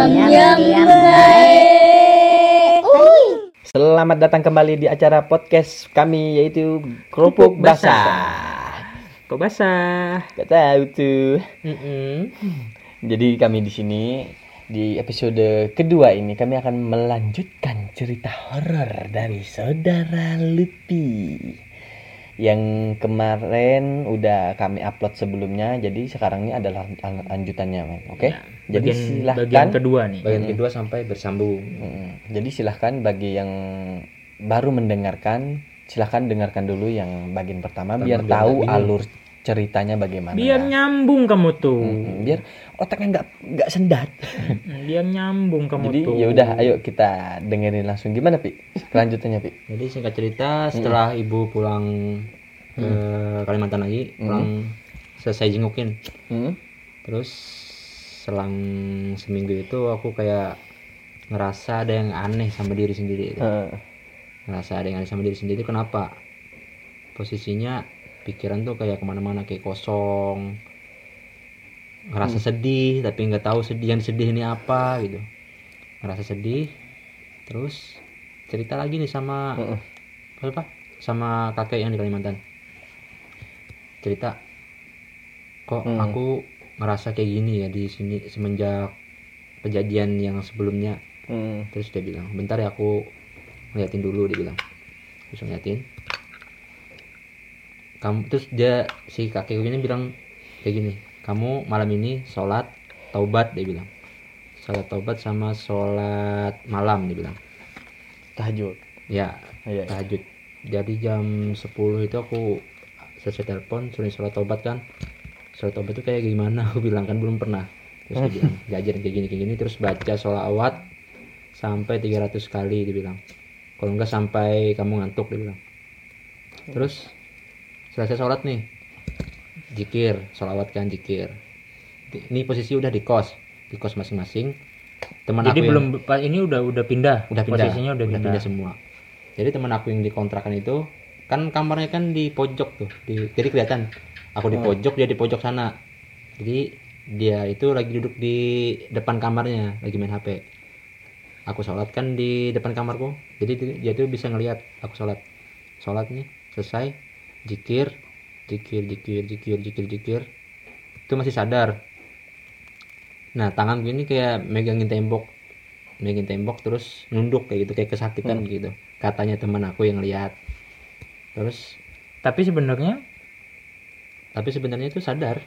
Yam baik. Selamat datang kembali di acara podcast kami yaitu Kerupuk Basah. Kok basah? Gak tahu tuh. Mm-mm. Jadi kami di sini di episode kedua ini kami akan melanjutkan cerita horor dari saudara Lupi yang kemarin udah kami upload sebelumnya jadi sekarang ini adalah lan- lanjutannya men oke? Ya, jadi bagian, silahkan bagian kedua nih. bagian kedua sampai bersambung. Mm, jadi silahkan bagi yang baru mendengarkan silahkan dengarkan dulu yang bagian pertama Pertama biar tahu alur ceritanya bagaimana Biar ya. nyambung kamu tuh. Mm, biar otaknya nggak nggak sendat Mm, Biar nyambung kamu jadi tuh. ya udah ayo kita dengerin langsung gimana pi kelanjutannya pi jadi singkat cerita setelah ibu pulang ke Kalimantan lagi pulang selesai jengukin Hmm? terus selang seminggu itu aku kayak ngerasa ada yang aneh sama diri sendiri itu. Eh, ngerasa ada yang aneh sama diri sendiri kenapa posisinya pikiran tuh kayak ke mana-mana kayak kosong. Ngerasa sedih tapi nggak tahu sedih yang sedih ini apa gitu. Ngerasa sedih terus cerita lagi nih sama Heeh. apa sama kakek yang di Kalimantan. Cerita kok Hmm. aku ngerasa kayak gini ya di sini semenjak kejadian yang sebelumnya? Hmm. terus dia bilang bentar ya aku ngeliatin dulu dia bilang. Terus ngeliatin kamu terus dia si kakek ini bilang kayak gini kamu malam ini sholat taubat dia bilang. Sholat taubat sama sholat malam dia bilang. Tahajud? Ya iya. tahajud. Jadi jam 10 itu aku selesai telepon suruh sholat taubat kan? Sholat taubat itu kayak gimana? Aku bilang kan belum pernah. Terus dia bilang diajarin kayak gini kayak gini terus baca sholawat sampai 300 kali dia bilang. Kalau enggak sampai kamu ngantuk dia bilang. Terus selesai sholat nih. Jikir sholawat kan jikir. Ini posisi udah di kos di kos masing-masing. Teman Jadi aku yang- belum Pak ini udah udah pindah. udah pindah. Posisinya udah, pindah. semua. Jadi teman aku yang dikontrakan itu kan kamarnya kan di pojok tuh di jadi kelihatan. Aku di pojok dia di pojok sana. Jadi dia itu lagi duduk di depan kamarnya lagi main hp aku sholat kan di depan kamarku. Jadi dia tuh bisa ngelihat aku sholat. Sholat nih selesai jikir jikir jikir jikir jikir jikir. Itu masih sadar. Nah tanganku ini kayak megangin tembok. Megangin tembok terus nunduk kayak gitu kayak kesakitan gitu. Katanya teman aku yang lihat. Terus Tapi sebenarnya tapi sebenarnya itu sadar.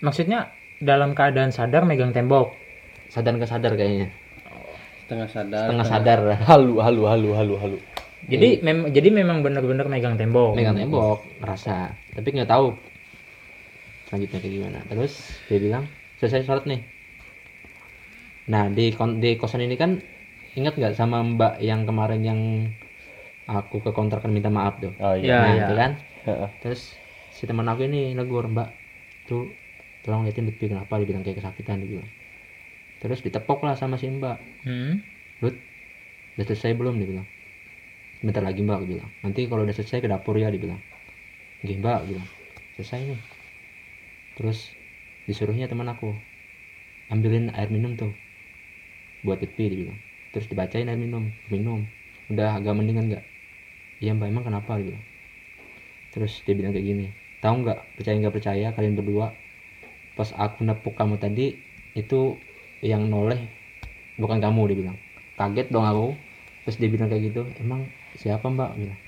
maksudnya dalam keadaan sadar megang tembok. sadar nggak sadar kayaknya. Setengah sadar setengah sadar. Halu halu halu halu halu Jadi mem jadi memang benar-benar megang tembok. megang tembok ngerasa. Tapi nggak tahu selanjutnya kayak gimana. Terus dia bilang selesai sholat nih. Nah di kon- di kosan ini kan ingat nggak sama mbak yang kemarin yang aku ke kontrakan minta maaf tuh? Oh Ya, iya nah ya. itu kan? Heeh. terus si teman aku ini negur mbak tuh tolong liatin Lutfi kenapa? Dia bilang kayak kesakitan dia bilang. Terus ditepok lah sama si mbak. Hmm. Lut udah selesai belum? Dia bilang bentar lagi mbak aku bilang. Nanti kalau udah selesai ke dapur ya dia bilang Oke mbak bilang. Selesai nih. Terus disuruhnya teman aku ambilin air minum tuh. Buat Lutfi dia bilang terus dibacain air minum minum. Udah agak mendingan nggak? Iya mbak emang kenapa dia bilang terus dia bilang kayak gini tahu nggak? Percaya nggak percaya kalian berdua? Pas aku nepuk kamu tadi itu yang noleh bukan kamu dia bilang kaget dong aku. Terus dia bilang kayak gitu emang siapa mbak? Bilang.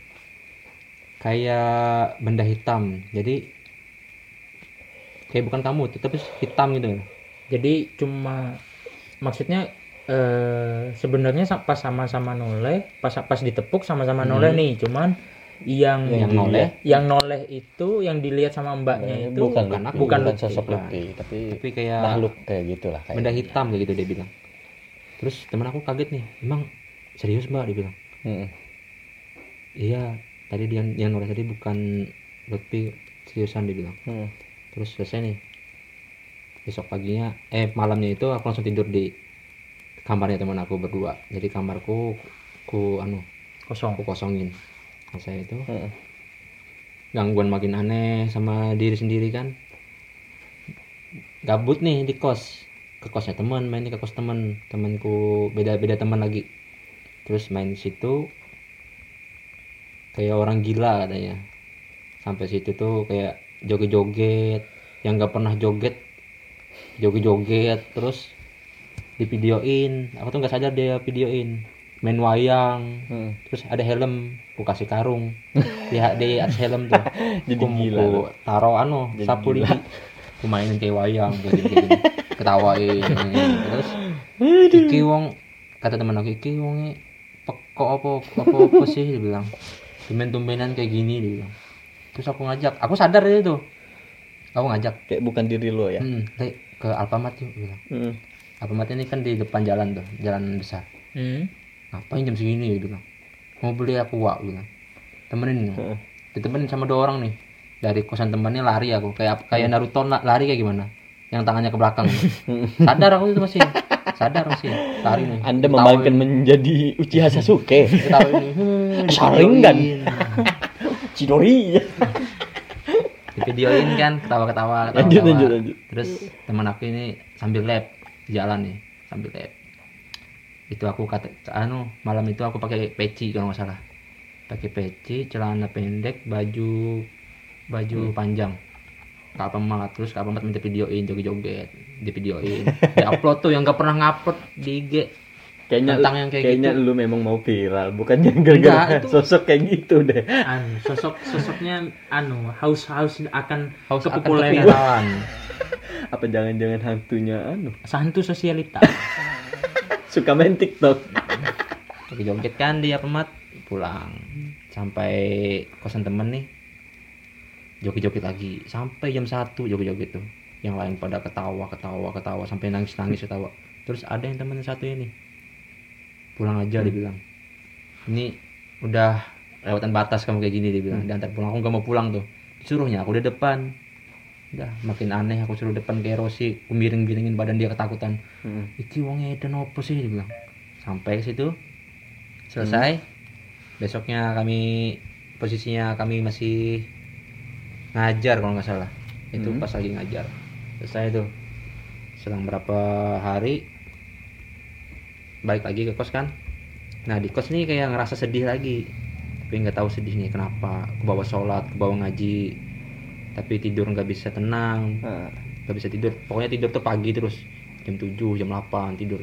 Kayak benda hitam. Jadi kayak bukan kamu tapi hitam gitu. Jadi cuma maksudnya eh sebenarnya pas sama-sama noleh, pas pas ditepuk sama-sama noleh nih, cuman yang yang noleh? yang noleh itu yang dilihat sama mbaknya itu bukan bukan bukan, aku, bukan, bukan sosok. Lutfi tapi, tapi kayak makhluk kayak gitulah kayak benda hitam kayak gitu dia bilang. Terus teman aku kaget nih emang serius mbak? Dia bilang. Mm-mm. Iya tadi dia yang noleh tadi bukan Lutfi seriusan dia bilang. Hmm. terus selesai nih. Besok paginya eh malamnya itu aku langsung tidur di kamarnya teman aku berdua. Jadi kamarku ku anu kosong. aku kosongin. Nah, saya itu. Mm-mm. gangguan makin aneh sama diri sendiri kan. Gabut nih di kos. Ke kosnya teman main ke kos teman. Temanku beda beda teman lagi. Terus main situ kayak orang gila katanya sampai situ tuh kayak joget-joget. Yang nggak pernah joget joget-joget. Terus di videoin aku tuh nggak sadar dia videoin. Main wayang. Hmm. terus ada helm aku kasih karung. Di, di atas helm tuh. Jadi Aku- gila aku taro anu Jadi sapu di gila. aku mainin kayak wayang kayak gini. ketawain terus iki wong kata teman aku iki wong pekok apa apa apa sih? Dia bilang tumben tumbenan kayak gini dia bilang terus aku ngajak. Aku sadar itu aku ngajak. Kayak bukan diri lo ya. hmm, ke Alfamart yuk bilang Hmm. Alfamart ini kan di depan jalan tuh jalan besar. Hmm. ngapain jam segini dia bilang mau beli aku wak bilang temenin Heeh. ditemenin sama dua orang nih. Dari kosan temannya lari aku. Kayak kayak Naruto la- lari kayak gimana? Yang tangannya ke belakang. Sadar aku itu masih sadar masih lari nih Anda membangkitkan menjadi Uchiha Sasuke. tahu ini "Hmm, Sharingan. divideoin." Chidori. di videoin kan ketawa-ketawa ketawa, Lanjut, lanjut, lanjut. terus teman aku ini sambil lab jalan nih sambil lab itu aku kata anu malam itu aku pakai peci kalau nggak salah pakai peci celana pendek baju baju Hmm. panjang Kak Pemat terus Kak Pemat minta videoin joget-joget di videoin di upload tuh yang nggak pernah ngupload di IG Kayaknya Tentang yang kayak kayaknya gitu. lu memang mau viral, bukannya gara-gara Enggak, itu- sosok kayak gitu deh. anu sosok sosoknya anu haus haus akan haus kepopuleran. Apa jangan-jangan hantunya anu santu sosialita suka main TikTok? joget kan dia pemat pulang sampai kosan temen nih joget-joget lagi. Sampai jam satu joget-joget tuh. Yang lain pada ketawa ketawa ketawa. Sampai nangis nangis ketawa. Terus ada yang temen satu ini. Pulang aja dia bilang. Ini udah lewatan batas kamu kayak gini dia bilang. Diantar pulang. Aku gak mau pulang tuh. Disuruhnya aku di depan. Udah makin aneh aku suruh depan kayak Rosi aku miring-miringin badan dia ketakutan. Hmm. iki wong edan opo sih dia bilang. Sampai ke situ. Selesai. Besoknya kami posisinya kami masih ngajar kalau nggak salah. Itu Hmm. pas lagi ngajar. Selesai itu. Selang berapa hari balik lagi ke kos kan. Nah di kos nih kayak ngerasa sedih lagi. Tapi nggak tahu sedihnya kenapa. Ke bawah sholat ke bawah ngaji. Tapi tidur nggak bisa tenang Nah, nggak bisa tidur. Pokoknya tidur tuh pagi terus. Jam 7 jam 8 tidur.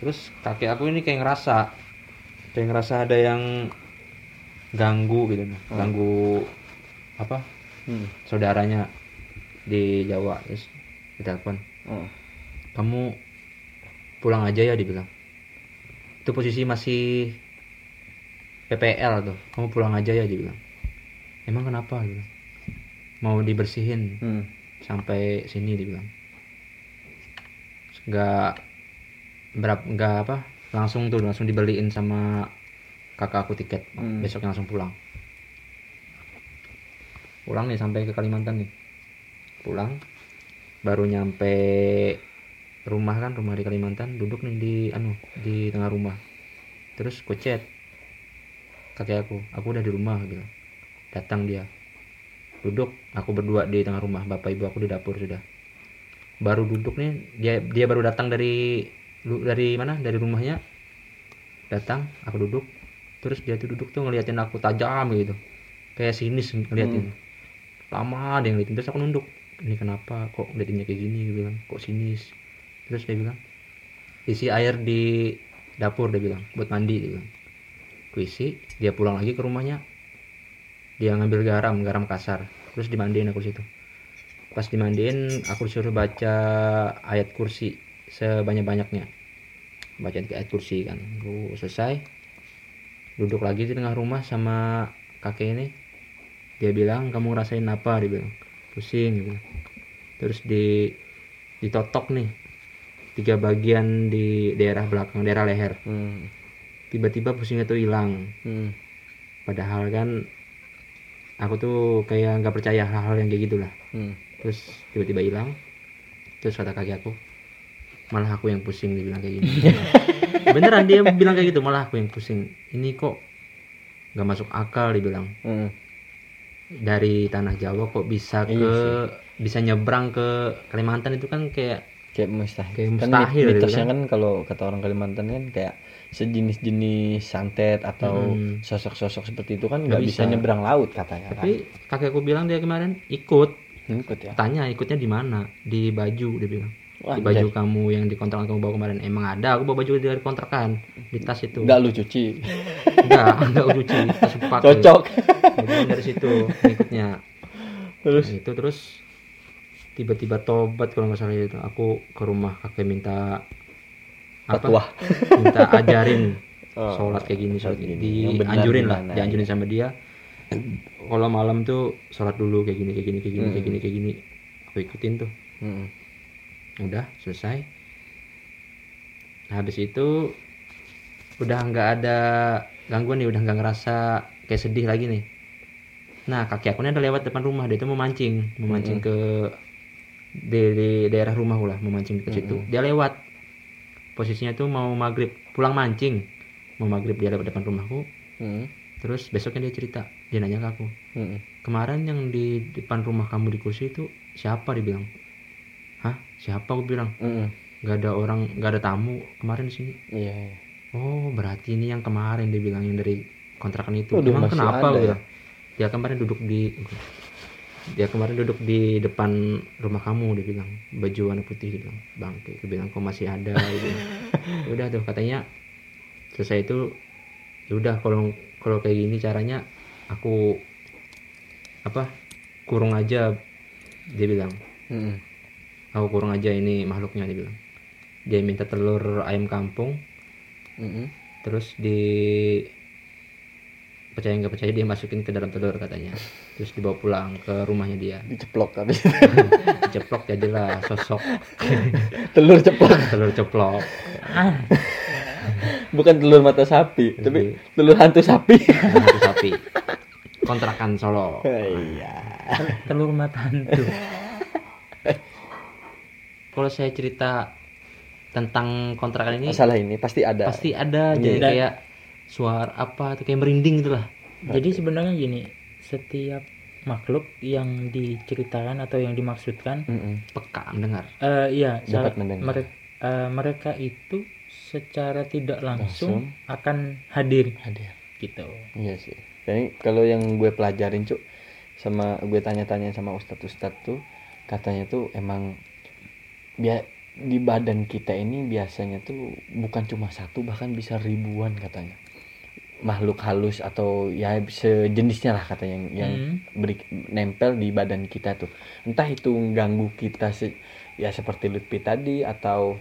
Terus kakek aku ini kayak ngerasa kayak ngerasa ada yang ganggu gitu. Nah. ganggu apa? Hmm. saudaranya di Jawa terus ditelepon. Oh. kamu pulang aja ya dibilang. Itu posisi masih PPL tuh. Kamu pulang aja ya dibilang. Emang kenapa? Gitu mau dibersihin. Hmm. sampai sini dibilang. Nggak berapa nggak apa langsung tuh langsung dibeliin sama kakak aku tiket. Hmm. besoknya langsung pulang pulang nih sampai ke Kalimantan nih. Pulang baru nyampe rumah kan rumah di Kalimantan duduk nih di anu di tengah rumah. Terus kucet kakek aku aku udah di rumah gitu. Datang dia. Duduk aku berdua di tengah rumah bapak ibu aku di dapur sudah. Baru duduk nih dia dia baru datang dari dari mana? Dari rumahnya. Datang aku duduk. Terus dia tuh duduk tuh ngeliatin aku tajam gitu. Kayak sinis ngeliatin lama dia ngeliatin. Terus aku nunduk. Ini kenapa? Kok ngeliatinnya kayak gini? Dia bilang kok sinis? Terus dia bilang isi air di dapur dia bilang buat mandi dia bilang. Ku isi dia pulang lagi ke rumahnya. Dia ngambil garam garam kasar. Terus dimandiin aku situ. Pas dimandiin aku disuruh baca ayat kursi sebanyak banyaknya baca ayat kursi kan. Aku selesai duduk lagi di tengah rumah sama kakek ini dia bilang kamu ngerasain apa dia bilang pusing bilang. terus di ditotok nih tiga bagian di daerah belakang daerah leher Hmm. tiba-tiba pusingnya tuh hilang Hmm. padahal kan aku tuh kayak nggak percaya hal-hal yang kayak gitulah Hmm. terus tiba-tiba hilang terus kata kaki aku malah aku yang pusing dia bilang kayak gini beneran dia bilang kayak gitu malah aku yang pusing ini kok nggak masuk akal dia bilang Hmm. Dari tanah Jawa kok bisa Iya ke bisa nyebrang ke Kalimantan itu kan kayak kayak mustahil. Kayak Kan mustahil gitu mitosnya kan. kan kalau kata orang Kalimantan kan kayak sejenis-jenis santet atau Hmm. sosok-sosok seperti itu kan Nggak bisa. bisa. nyebrang laut katanya kan. tapi kakekku bilang dia kemarin ikut Ngikut ya. tanya ikutnya di mana di baju dia bilang Wah, di baju anjay. kamu yang di kontrakan kamu bawa kemarin emang ada aku bawa baju dari kontrakan di tas itu Nggak lu cuci. enggak enggak cuci tas pakai Cocok. Bilang dari situ ikutnya Terus? Nah, itu terus tiba-tiba tobat kalau nggak salah itu. Aku ke rumah kakek minta Fatwa. minta ajarin Oh, sholat kayak gini sholat gini. Dianjurin lah gimana, dianjurin sama dia. Kalau malam tuh sholat dulu kayak gini kayak gini kayak gini kayak gini kayak gini. Aku ikutin tuh. Mm-mm. udah selesai. Nah, habis itu udah nggak ada gangguan nih udah nggak ngerasa kayak sedih lagi nih nah kaki aku ini ada lewat depan rumah dia tuh mau mancing mau mancing ke di, di daerah rumah lah mau mancing ke situ. Dia lewat. Posisinya tuh mau maghrib pulang mancing. Mau maghrib dia lewat depan rumahku. Mm-mm. terus besoknya dia cerita dia nanya ke aku. Mm-mm. kemarin yang di depan rumah kamu di kursi itu siapa? Dia bilang. Hah? Siapa? Aku bilang. Mm-mm. nggak ada orang nggak ada tamu kemarin di sini. Iya. iya. oh berarti ini yang kemarin dia bilang yang dari kontrakan itu. Waduh, emang kenapa ada ya? Dia kemarin duduk di dia kemarin duduk di depan rumah kamu dia bilang baju warna putih dia bilang bangke dia bilang kok masih ada. Ya udah tuh katanya selesai itu ya udah kalau kalau kayak gini caranya aku apa kurung aja dia bilang Mm-mm. aku kurung aja ini makhluknya dia bilang dia minta telur ayam kampung Mm-mm. terus di percaya nggak percaya dia masukin ke dalam telur katanya terus dibawa pulang ke rumahnya dia Diceplok tapi ceplok jadilah sosok telur ceplok. telur ceplok Ah, Bukan telur mata sapi, tapi telur hantu sapi. hantu sapi kontrakan Solo Iya. telur mata hantu. kalau saya cerita tentang kontrakan ini Masalah ini pasti ada. pasti ada jadi Dan- kayak suara apa tuh kayak merinding gitu lah Jadi sebenarnya gini, setiap makhluk yang diceritakan atau yang dimaksudkan, Mm-mm. peka mendengar eh iya, Dapat mendengar. mere- eh, mereka itu secara tidak langsung, Langsung. akan hadir Hadir. gitu. Iya sih. Jadi kalau yang gue pelajarin cuk sama gue tanya-tanya sama ustadz ustadz tuh katanya tuh emang bia di badan kita ini biasanya tuh bukan cuma satu bahkan bisa ribuan katanya makhluk halus atau ya sejenisnya lah katanya yang yang Hmm. beri- nempel di badan kita tuh. Entah itu ganggu kita se- ya seperti Lutfi tadi atau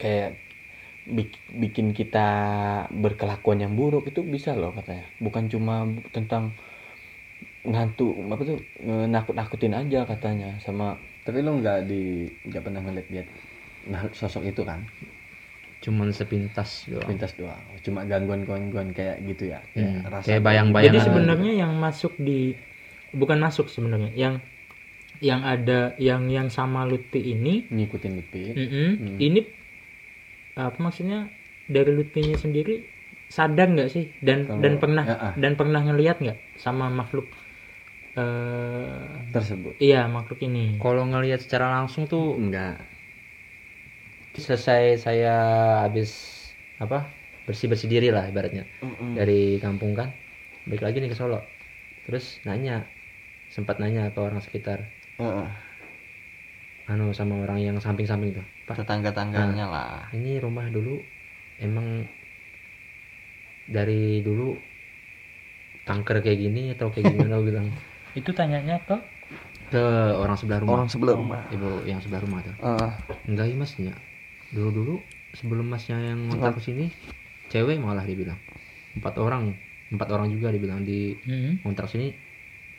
kayak bik- bikin kita berkelakuan yang buruk itu bisa loh katanya. Bukan cuma tentang ngantuk apa tuh nakut nakutin aja katanya sama tapi lo nggak di nggak pernah ngeliat dia nah sosok itu kan cuman sepintas doang. Pintas doang. Cuma gangguan gangguan kayak gitu ya. Kayak Hmm, rasa kayak bayang-bayangan. Jadi Bayangan. sebenarnya yang masuk di bukan masuk sebenarnya, yang yang ada yang yang sama Lutfi ini, ngikutin Lutfi. Mm-mm, Hmm. ini apa maksudnya dari Lutfinya sendiri sadar nggak sih? Dan Kalau- dan pernah Ya, ah. dan pernah ngelihat nggak sama makhluk eh tersebut? iya makhluk ini? Kalau ngelihat secara langsung tuh enggak selesai saya habis apa bersih bersih diri lah ibaratnya. Dari kampung kan balik lagi nih ke Solo. Terus nanya sempat nanya ke orang sekitar. Heeh. anu sama orang yang samping samping tuh pak tetangga tangganya lah. ini rumah dulu emang dari dulu kanker kayak gini atau kayak gimana bilang. Itu tanyanya ke? Ke orang sebelah rumah. Orang sebelah rumah. Ibu yang sebelah rumah tuh. Heeh. enggak ya masnya dulu dulu sebelum masnya yang ngontrak ke sini cewek malah dibilang. Empat orang empat orang juga dibilang di Mm-mm. ngontrak sini.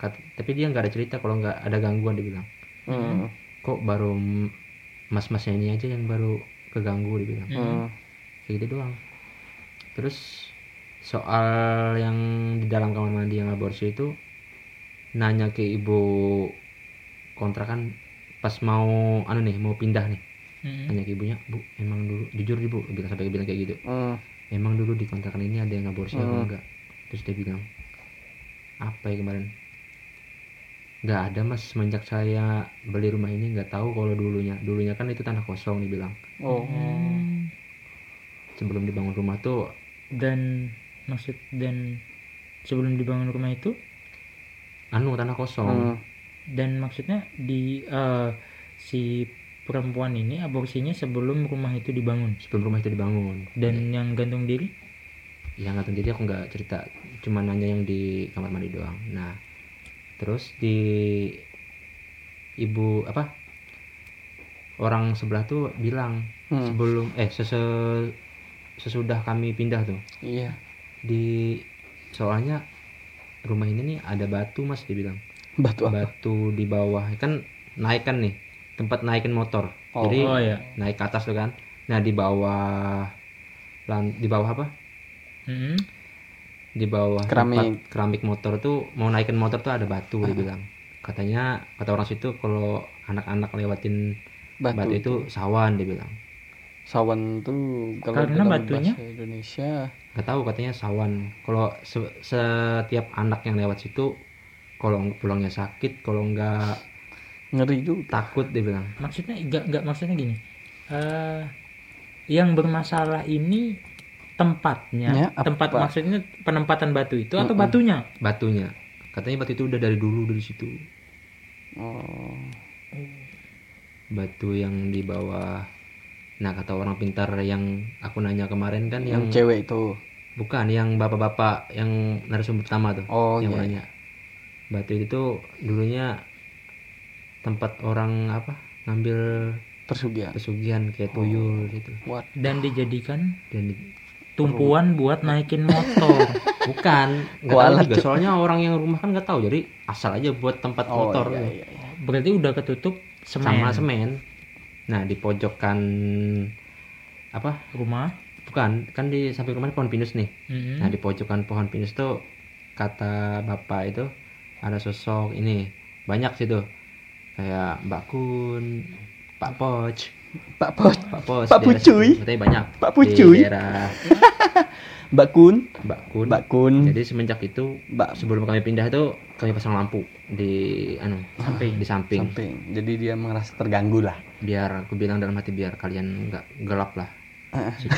Kat- tapi dia nggak ada cerita kalau nggak ada gangguan dibilang. Heeh. kok baru mas-masnya ini aja yang baru keganggu dibilang. Heeh. kayak gitu doang. Terus soal yang di dalam kamar mandi yang aborsi itu nanya ke ibu kontrakan pas mau anu nih mau pindah nih Mm-mm. tanya ke ibunya bu emang dulu jujur ibu bilang sampai bilang kayak gitu Heeh. emang dulu di kontrakan ini ada yang aborsi apa Hmm. enggak terus dia bilang apa ya kemarin nggak ada mas semenjak saya beli rumah ini nggak tahu kalau dulunya dulunya kan itu tanah kosong dibilang Oh. sebelum dibangun rumah tuh dan maksud dan sebelum dibangun rumah itu anu tanah kosong Hmm. dan maksudnya di eh, si perempuan ini aborsinya sebelum rumah itu dibangun? Sebelum rumah itu dibangun. Dan yang gantung diri? Yang nggak jadi aku nggak cerita. Cuma nanya yang di kamar mandi doang. Nah terus di ibu apa orang sebelah tuh bilang Hmm. sebelum eh sese- sesudah kami pindah tuh. Iya. di soalnya rumah ini nih ada batu mas dibilang Batu apa? batu di bawah. Kan naik kan nih tempat naikin motor. Oh. jadi oh ya naik ke atas tuh kan. Nah di bawah lan- di bawah apa? Mm-mm. di bawah Keramik. tempat keramik. motor tuh mau naikin motor tuh ada batu dia bilang. Katanya kata orang situ kalau anak-anak lewatin Batu, batu, itu sawan dia bilang. Sawan tuh kalau Karena dalam batunya? bahasa Indonesia. Nggak tahu katanya sawan. Kalau se- setiap anak yang lewat situ kalau pulangnya sakit kalau nggak ngeri juga. takut dia bilang maksudnya enggak enggak maksudnya gini eh yang bermasalah ini tempatnya Ya, apa? tempat maksudnya penempatan batu itu atau Mm-mm. batunya batunya katanya batu itu udah dari dulu dari situ Oh. batu yang di bawah nah kata orang pintar yang aku nanya kemarin kan Yang yang, cewek itu. bukan yang bapak-bapak yang narasumber pertama tuh Oh yang iya. nanya batu itu tuh dulunya tempat orang apa ngambil Persugihan. pesugihan kayak tuyul gitu. What? dan dijadikan dan di- tumpuan buat naikin motor. Bukan. Tahu juga. Cuk. soalnya orang yang rumah kan nggak tahu. Jadi asal aja buat tempat Oh motor iya, tuh. iya, iya. berarti udah ketutup semen. Sama semen. Nah di pojokan apa? Rumah. Bukan. Kan di samping rumah pohon pinus nih. Mm-mm. Nah di pojokan pohon pinus tuh kata bapak itu ada sosok ini. Banyak sih tuh kayak Mbak Kun, Pak Poch, Pak Pos, Pak Poch, Pak Pucuy. katanya banyak Pak di Pucuy. daerah Mbak Kun, Mbak Kun. Mbak Kun, Jadi semenjak itu Mbak sebelum kami pindah tuh kami pasang lampu di anu samping di samping samping. Jadi dia merasa terganggu lah. biar aku bilang dalam hati biar kalian nggak gelap lah Ah. situ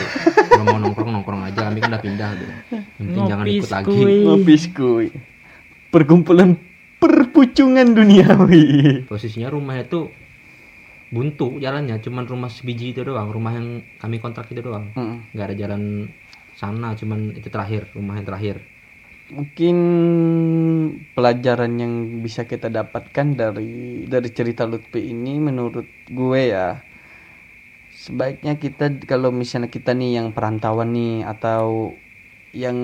kalau mau nongkrong nongkrong aja kami kan udah pindah gitu yang penting jangan ikut lagi. Ngopi skuy. Perkumpulan perpucungan duniawi. posisinya rumah itu buntu jalannya cuman rumah sebiji itu doang rumah yang kami kontrak itu doang Mm. nggak ada jalan sana cuman itu terakhir rumah yang terakhir Mungkin pelajaran yang bisa kita dapatkan dari dari cerita Lutfi ini menurut gue ya sebaiknya kita kalau misalnya kita nih yang perantauan nih atau yang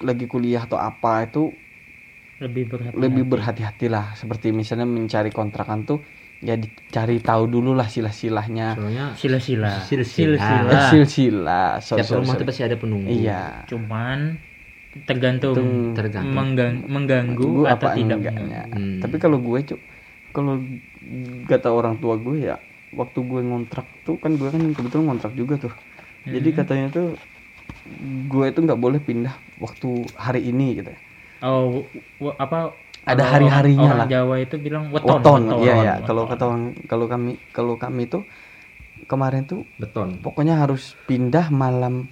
lagi kuliah atau apa itu lebih berhati lebih berhati-hatilah. Seperti misalnya mencari kontrakan tuh ya dicari tahu dulu lah silah-silahnya. Eh, silsilah. So- setiap so- rumah tuh pasti ada penunggu. Iya. Cuman tergantung Tung- tergantung. Menggang- mengganggu Gue atau apa tidak enggaknya. Hmm. tapi kalau gue cuk kalau kata orang tua gue ya waktu gue ngontrak tuh kan gue kan kebetulan ngontrak juga tuh. Jadi Hmm. katanya tuh gue itu nggak boleh pindah waktu hari ini gitu oh w- apa? Ada hari-harinya orang, lah. Jawa itu bilang weton Weton, iya ya weton. kalau kata orang kalau kami kalau kami tuh kemarin tuh beton. pokoknya harus pindah malam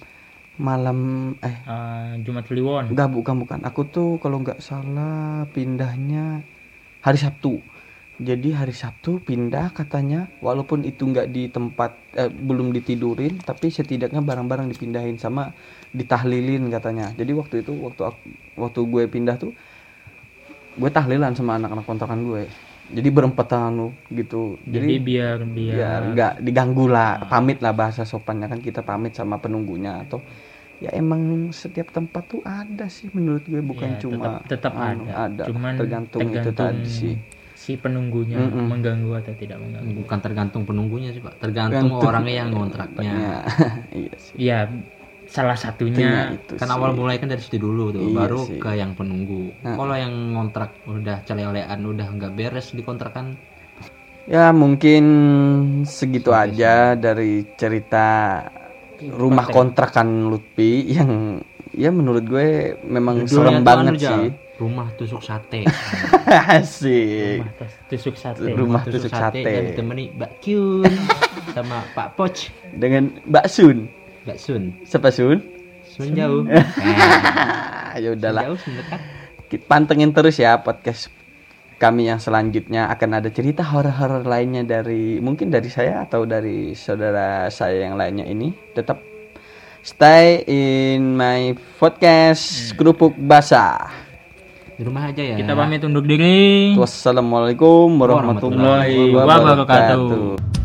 malam eh. Ah, Jumat Kliwon. Enggak bukan bukan. Aku tuh kalau nggak salah pindahnya hari Sabtu jadi hari Sabtu pindah katanya walaupun itu nggak di tempat eh, belum ditidurin tapi setidaknya barang-barang dipindahin sama ditahlilin katanya. Jadi waktu itu waktu aku, waktu gue pindah tuh gue tahlilan sama anak-anak kontrakan gue. Jadi berempat tangan gitu. Jadi, biar biar biar nggak diganggu lah pamit lah bahasa sopannya kan. Kita pamit sama penunggunya atau ya emang setiap tempat tuh ada sih menurut gue bukan ya, cuma tetap, tetap anu, ada. cuman tergantung, itu tadi sih si penunggunya Mm-mm. mengganggu atau tidak mengganggu? Bukan tergantung penunggunya sih pak. Tergantung Tergantung. orangnya yang ngontraknya. Ya, iya sih. Ya salah satunya. Itu kan sih. awal mulai kan dari situ dulu tuh Iya baru sih. ke yang penunggu. Nah. kalau yang ngontrak udah celelean udah nggak beres di kontrakan? Ya mungkin segitu aja dari cerita rumah kontrakan Lutfi yang ya menurut gue memang Judulnya serem banget anu, sih. Rumah tusuk sate. asik. Rumah tus- tusuk sate. rumah tusuk sate. Dan ditemani Mbak Kyun sama Pak Poch, dengan Mbak Sun. Mbak Sun. siapa Sun? Sun jauh. ya udahlah. Jauh dekat. Pantengin terus ya podcast kami yang selanjutnya. Akan ada cerita horor-horor lainnya dari mungkin dari saya atau dari saudara saya yang lainnya ini. Tetap stay in my podcast kerupuk basah Di rumah aja ya. Kita pamit undur diri. wassalamualaikum warahmatullahi Warahmatullahi wabarakatuh. wabarakatuh